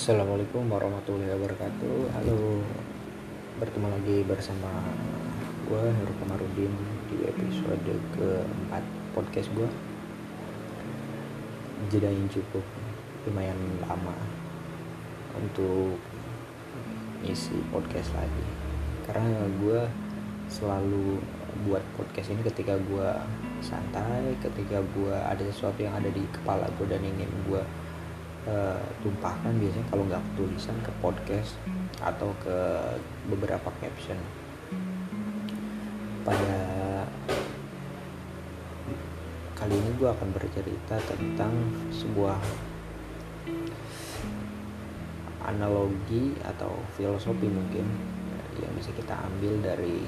Assalamualaikum warahmatullahi wabarakatuh. Halo. Bertemu lagi bersama gue Heru Kamarudin Di episode keempat podcast gue Jeda yang cukup lumayan lama Untuk isi podcast lagi. Karena gue selalu buat podcast ini ketika gue santai Ketika gue ada sesuatu yang ada di kepala gue dan ingin gue uh, tumpahkan biasanya kalau nggak tulisan ke podcast atau ke beberapa caption. Pada kali ini gue akan bercerita tentang sebuah analogi atau filosofi mungkin yang bisa kita ambil dari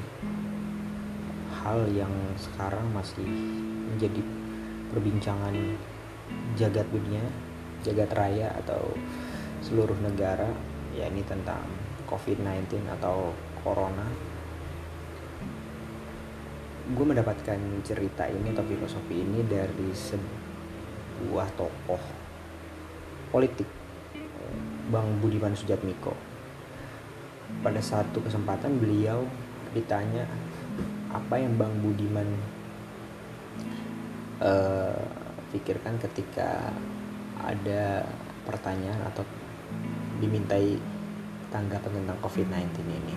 hal yang sekarang masih menjadi perbincangan jagat dunia jagat raya atau seluruh negara ya ini tentang COVID-19 atau corona. Gue mendapatkan cerita ini atau filosofi ini dari sebuah tokoh politik Bang Budiman Sujatmiko. Pada satu kesempatan beliau ditanya apa yang Bang Budiman uh, pikirkan ketika ada pertanyaan atau dimintai tanggapan tentang COVID-19 ini.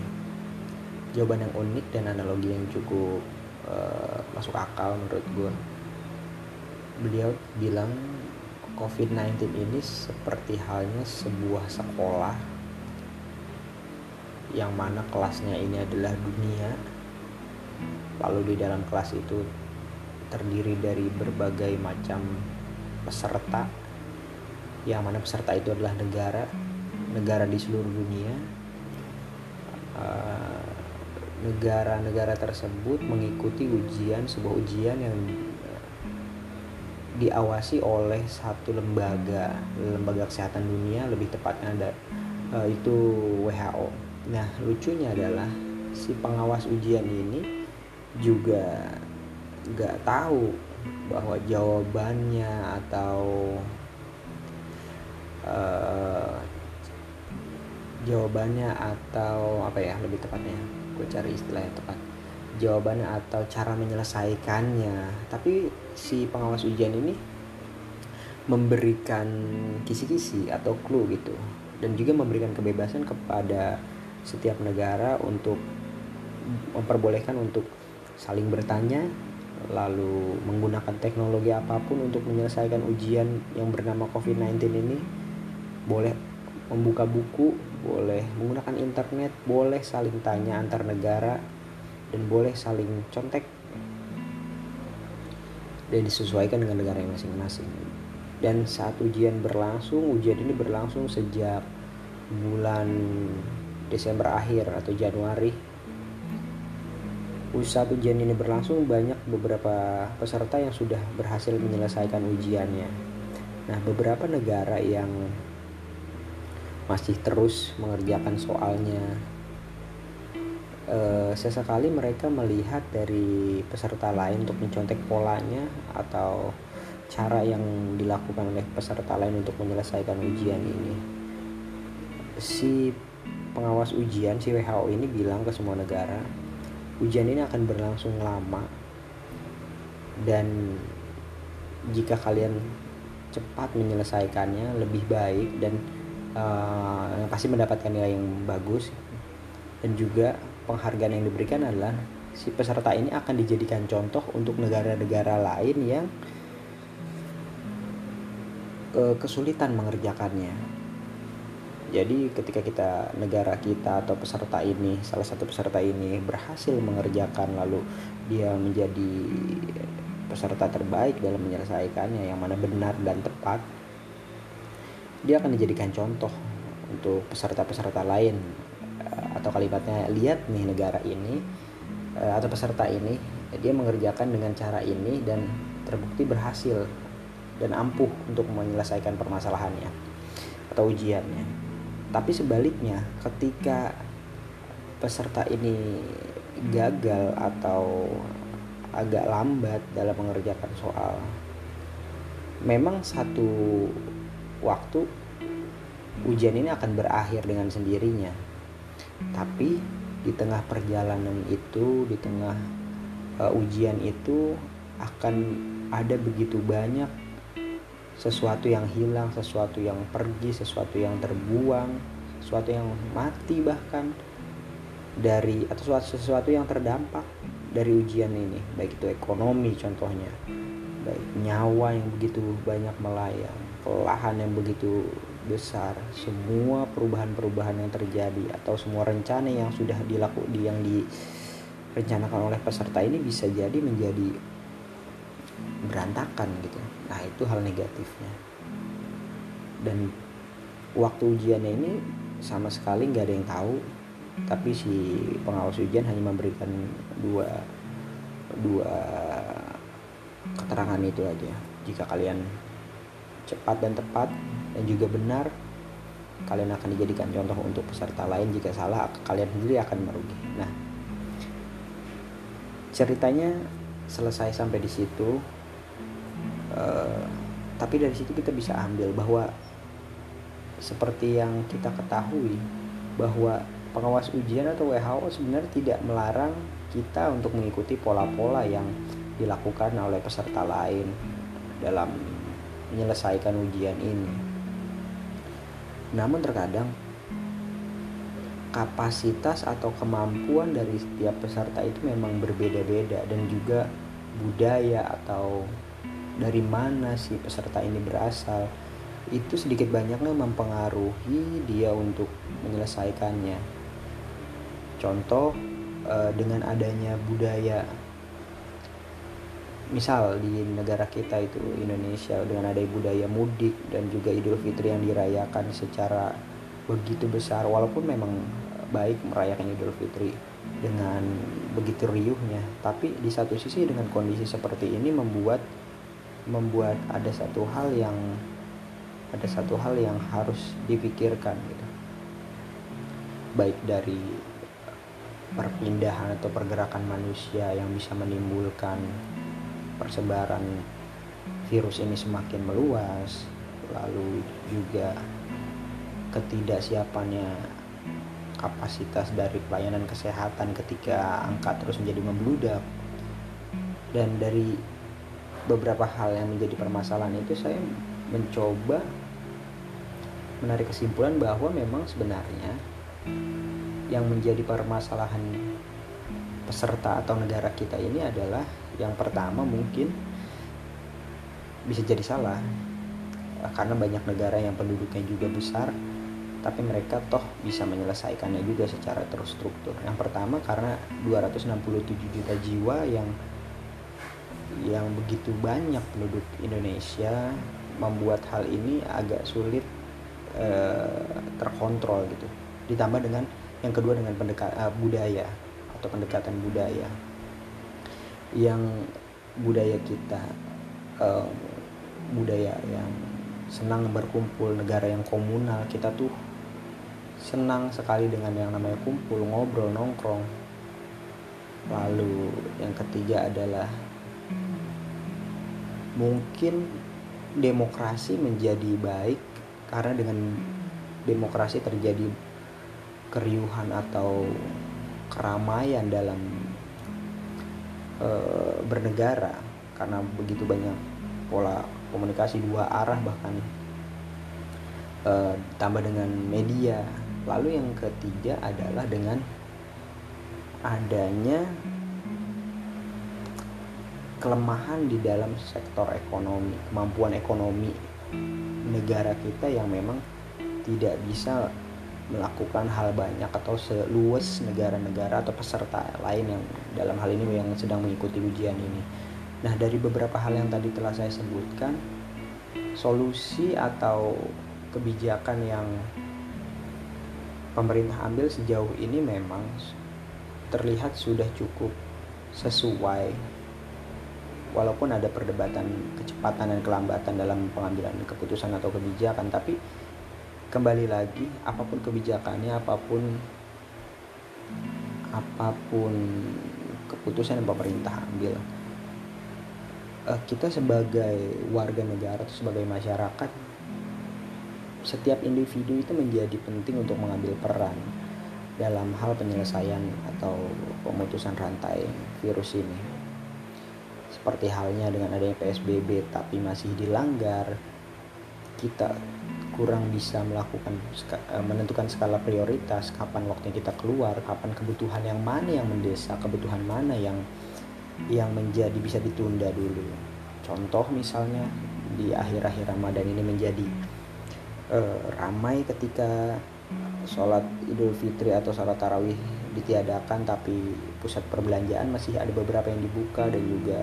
Jawaban yang unik dan analogi yang cukup uh, masuk akal menurut gue. Beliau bilang COVID-19 ini seperti halnya sebuah sekolah yang mana kelasnya ini adalah dunia. Lalu di dalam kelas itu terdiri dari berbagai macam peserta yang mana peserta itu adalah negara negara di seluruh dunia eh, negara-negara tersebut mengikuti ujian sebuah ujian yang diawasi oleh satu lembaga lembaga kesehatan dunia lebih tepatnya ada uh, itu WHO. Nah lucunya adalah si pengawas ujian ini juga nggak tahu bahwa jawabannya atau uh, jawabannya atau apa ya lebih tepatnya gue cari istilah yang tepat. Jawabannya atau cara menyelesaikannya. Tapi si pengawas ujian ini memberikan kisi-kisi atau clue gitu. Dan juga memberikan kebebasan kepada setiap negara untuk memperbolehkan untuk saling bertanya lalu menggunakan teknologi apa pun untuk menyelesaikan ujian yang bernama COVID-19 ini boleh membuka buku, boleh menggunakan internet, boleh saling tanya antar negara, dan boleh saling contek dan disesuaikan dengan negara yang masing-masing. Dan saat ujian berlangsung, ujian ini berlangsung sejak bulan Desember akhir atau Januari. Saat ujian ini berlangsung, banyak beberapa peserta yang sudah berhasil menyelesaikan ujiannya. Nah, beberapa negara yang masih terus mengerjakan soalnya. E, sesekali mereka melihat dari peserta lain untuk mencontek polanya atau cara yang dilakukan oleh peserta lain untuk menyelesaikan ujian ini. Si pengawas ujian si WHO ini bilang ke semua negara ujian ini akan berlangsung lama dan jika kalian cepat menyelesaikannya lebih baik dan uh, yang pasti mendapatkan nilai yang bagus dan juga penghargaan yang diberikan adalah si peserta ini akan dijadikan contoh untuk negara-negara lain yang uh, kesulitan mengerjakannya. Jadi ketika kita negara kita atau peserta ini salah satu peserta ini berhasil mengerjakan lalu dia menjadi peserta terbaik dalam menyelesaikannya yang mana benar dan tepat dia akan dijadikan contoh untuk peserta-peserta lain eh, atau kalimatnya lihat nih negara ini eh, atau peserta ini dia mengerjakan dengan cara ini dan terbukti berhasil dan ampuh untuk menyelesaikan permasalahannya atau ujiannya. Tapi sebaliknya, ketika peserta ini gagal atau agak lambat dalam mengerjakan soal, memang satu waktu ujian ini akan berakhir dengan sendirinya. Tapi di tengah perjalanan itu di tengah uh, ujian itu akan ada begitu banyak sesuatu yang hilang sesuatu yang pergi sesuatu yang terbuang sesuatu yang mati bahkan dari atau sesuatu, sesuatu yang terdampak dari ujian ini. Baik itu ekonomi contohnya baik nyawa yang begitu banyak melayang kelahan yang begitu besar semua perubahan-perubahan yang terjadi atau semua rencana yang sudah dilakukan yang direncanakan oleh peserta ini bisa jadi menjadi berantakan gitu. Nah itu hal negatifnya. Dan waktu ujiannya ini sama sekali nggak ada yang tahu tapi si pengawas ujian hanya memberikan dua dua keterangan itu aja. Jika kalian cepat dan tepat dan juga benar kalian akan dijadikan contoh untuk peserta lain. Jika salah kalian sendiri akan merugi. Nah ceritanya selesai sampai di situ uh, tapi dari situ kita bisa ambil bahwa seperti yang kita ketahui bahwa pengawas ujian atau WHO sebenarnya tidak melarang kita untuk mengikuti pola-pola yang dilakukan oleh peserta lain dalam menyelesaikan ujian ini. Namun terkadang kapasitas atau kemampuan dari setiap peserta itu memang berbeda-beda dan juga budaya atau dari mana si peserta ini berasal itu sedikit banyaknya mempengaruhi dia untuk menyelesaikannya. Contoh eh, dengan adanya budaya misal di negara kita itu Indonesia dengan ada budaya mudik dan juga Idul Fitri yang dirayakan secara begitu besar walaupun memang baik merayakan Idul Fitri dengan begitu riuhnya tapi di satu sisi dengan kondisi seperti ini membuat membuat ada satu hal yang ada satu hal yang harus dipikirkan gitu. Baik dari perpindahan atau pergerakan manusia yang bisa menimbulkan persebaran virus ini semakin meluas lalu juga ketidaksiapannya kapasitas dari pelayanan kesehatan ketika angka terus menjadi membludak. Dan dari beberapa hal yang menjadi permasalahan itu saya mencoba menarik kesimpulan bahwa memang sebenarnya yang menjadi permasalahan peserta atau negara kita ini adalah yang pertama mungkin bisa jadi salah karena banyak negara yang penduduknya juga besar tapi mereka toh bisa menyelesaikannya juga secara terstruktur. Yang pertama karena 267 juta jiwa yang yang begitu banyak penduduk Indonesia membuat hal ini agak sulit eh, terkontrol gitu. Ditambah dengan yang kedua dengan pendekat uh, budaya atau pendekatan budaya yang budaya kita uh, budaya yang senang berkumpul negara yang komunal kita tuh senang sekali dengan yang namanya kumpul ngobrol nongkrong. Lalu yang ketiga adalah mungkin demokrasi menjadi baik karena dengan demokrasi terjadi keriuhan atau keramaian dalam e, bernegara. Karena begitu banyak pola komunikasi dua arah bahkan. E, tambah dengan media. Lalu yang ketiga adalah dengan adanya kelemahan di dalam sektor ekonomi kemampuan ekonomi negara kita yang memang tidak bisa melakukan hal banyak atau seluas negara-negara atau peserta lain yang dalam hal ini yang sedang mengikuti ujian ini. Nah, dari beberapa hal yang tadi telah saya sebutkan, solusi atau kebijakan yang pemerintah ambil sejauh ini memang terlihat sudah cukup sesuai walaupun ada perdebatan kecepatan dan kelambatan dalam pengambilan keputusan atau kebijakan tapi kembali lagi apa pun kebijakannya apa pun apa pun keputusan yang pemerintah ambil uh, kita sebagai warga negara atau sebagai masyarakat setiap individu itu menjadi penting untuk mengambil peran dalam hal penyelesaian atau pemutusan rantai virus ini. Seperti halnya dengan adanya PSBB tapi masih dilanggar, kita kurang bisa melakukan eh, menentukan skala prioritas kapan waktunya kita keluar kapan kebutuhan yang mana yang mendesak kebutuhan mana yang yang menjadi bisa ditunda dulu. Contoh misalnya di akhir-akhir Ramadan ini menjadi uh, ramai ketika sholat Idul Fitri atau sholat tarawih ditiadakan tapi pusat perbelanjaan masih ada beberapa yang dibuka dan juga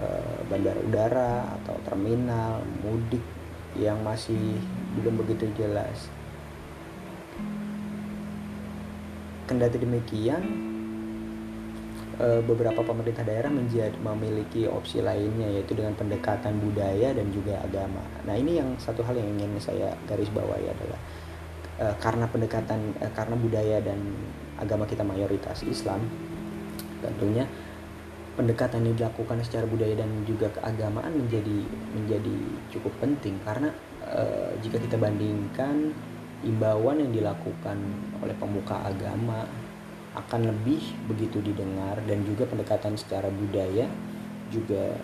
uh, bandara udara atau terminal mudik yang masih belum begitu jelas. Kendati demikian, eh, beberapa pemerintah daerah menjadi memiliki opsi lainnya yaitu dengan pendekatan budaya dan juga agama. Nah ini yang satu hal yang ingin saya garis bawahi adalah eh, karena pendekatan eh, karena budaya dan agama kita mayoritas Islam, tentunya pendekatan yang dilakukan secara budaya dan juga keagamaan menjadi menjadi cukup penting. Karena e, jika kita bandingkan imbauan yang dilakukan oleh pemuka agama akan lebih begitu didengar dan juga pendekatan secara budaya juga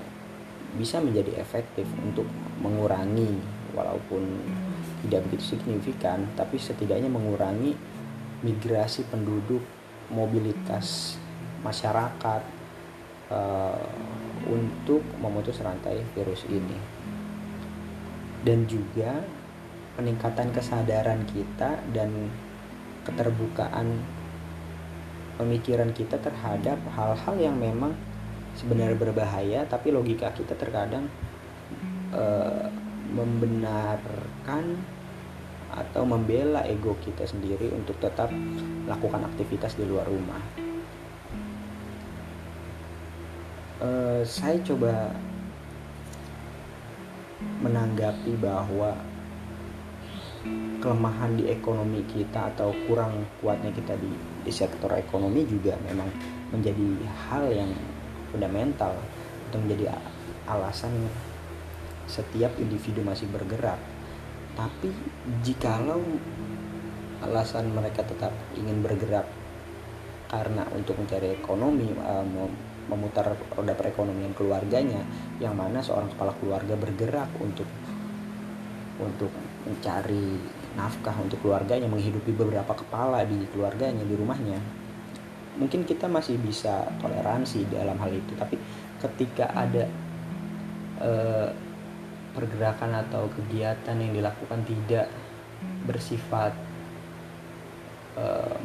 bisa menjadi efektif untuk mengurangi walaupun tidak begitu signifikan tapi setidaknya mengurangi migrasi penduduk mobilitas masyarakat uh, untuk memutus rantai virus ini dan juga peningkatan kesadaran kita dan keterbukaan pemikiran kita terhadap hal-hal yang memang sebenarnya berbahaya tapi logika kita terkadang uh, membenarkan atau membela ego kita sendiri untuk tetap melakukan aktivitas di luar rumah. Uh, saya coba menanggapi bahwa kelemahan di ekonomi kita atau kurang kuatnya kita di, di sektor ekonomi juga memang menjadi hal yang fundamental atau menjadi alasan setiap individu masih bergerak. Tapi jikalau alasan mereka tetap ingin bergerak karena untuk mencari ekonomi, uh, memutar roda perekonomian keluarganya yang mana seorang kepala keluarga bergerak untuk untuk mencari nafkah untuk keluarganya menghidupi beberapa kepala di keluarganya di rumahnya. Mungkin kita masih bisa toleransi dalam hal itu tapi ketika ada eh, pergerakan atau kegiatan yang dilakukan tidak bersifat eh,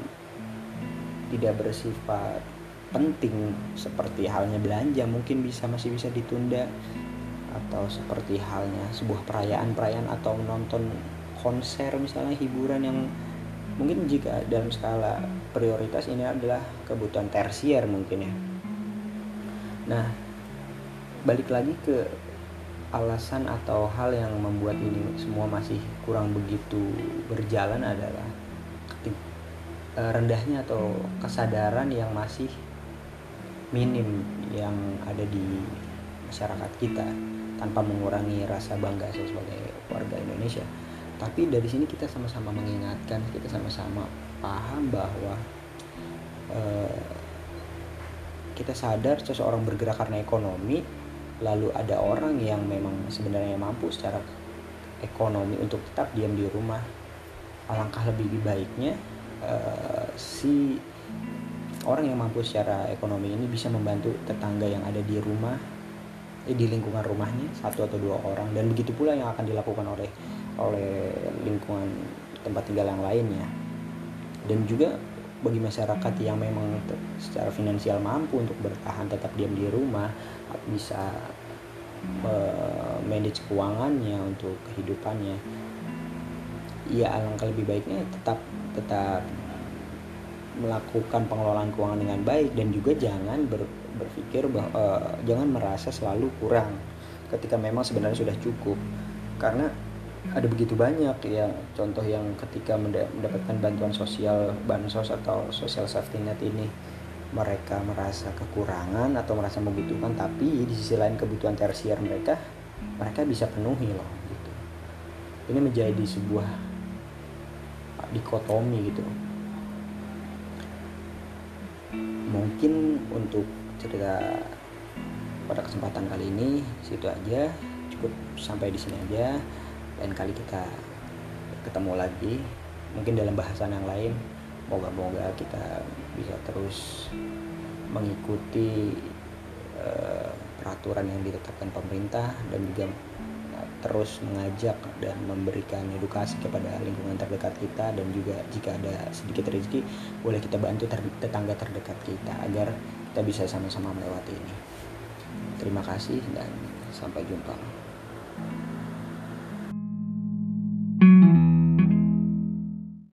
tidak bersifat penting seperti halnya belanja mungkin bisa masih bisa ditunda. Atau seperti halnya sebuah perayaan-perayaan atau menonton konser misalnya hiburan yang mungkin jika dalam skala prioritas ini adalah kebutuhan tersier mungkin ya. Nah balik lagi ke alasan atau hal yang membuat ini semua masih kurang begitu berjalan adalah eh, rendahnya atau kesadaran yang masih minim yang ada di masyarakat kita tanpa mengurangi rasa bangga saya sebagai warga Indonesia. Tapi dari sini kita sama-sama mengingatkan, kita sama-sama paham bahwa uh, kita sadar seseorang bergerak karena ekonomi, lalu ada orang yang memang sebenarnya mampu secara ekonomi untuk tetap diam di rumah. Alangkah lebih baiknya uh, si orang yang mampu secara ekonomi ini bisa membantu tetangga yang ada di rumah eh, di lingkungan rumahnya satu atau dua orang. Dan begitu pula yang akan dilakukan oleh oleh lingkungan tempat tinggal yang lainnya. Dan juga bagi masyarakat yang memang secara finansial mampu untuk bertahan tetap diam di rumah bisa uh, manage keuangannya untuk kehidupannya ya alangkah lebih baiknya tetap tetap melakukan pengelolaan keuangan dengan baik dan juga jangan ber, berpikir bahwa uh, jangan merasa selalu kurang ketika memang sebenarnya sudah cukup. Karena ada begitu banyak ya contoh yang ketika mendapatkan bantuan sosial bansos atau social safety net ini mereka merasa kekurangan atau merasa membutuhkan tapi di sisi lain kebutuhan tersier mereka mereka bisa penuhi loh gitu. Ini menjadi sebuah dikotomi gitu mungkin untuk cerita pada kesempatan kali ini situ aja. Cukup sampai di sini aja. Lain kali kita ketemu lagi mungkin dalam bahasan yang lain. Moga-moga kita bisa terus mengikuti uh, peraturan yang ditetapkan pemerintah dan juga terus mengajak dan memberikan edukasi kepada lingkungan terdekat kita dan juga jika ada sedikit rezeki boleh kita bantu ter tetangga terdekat kita agar kita bisa sama-sama melewati ini. Terima kasih dan sampai jumpa.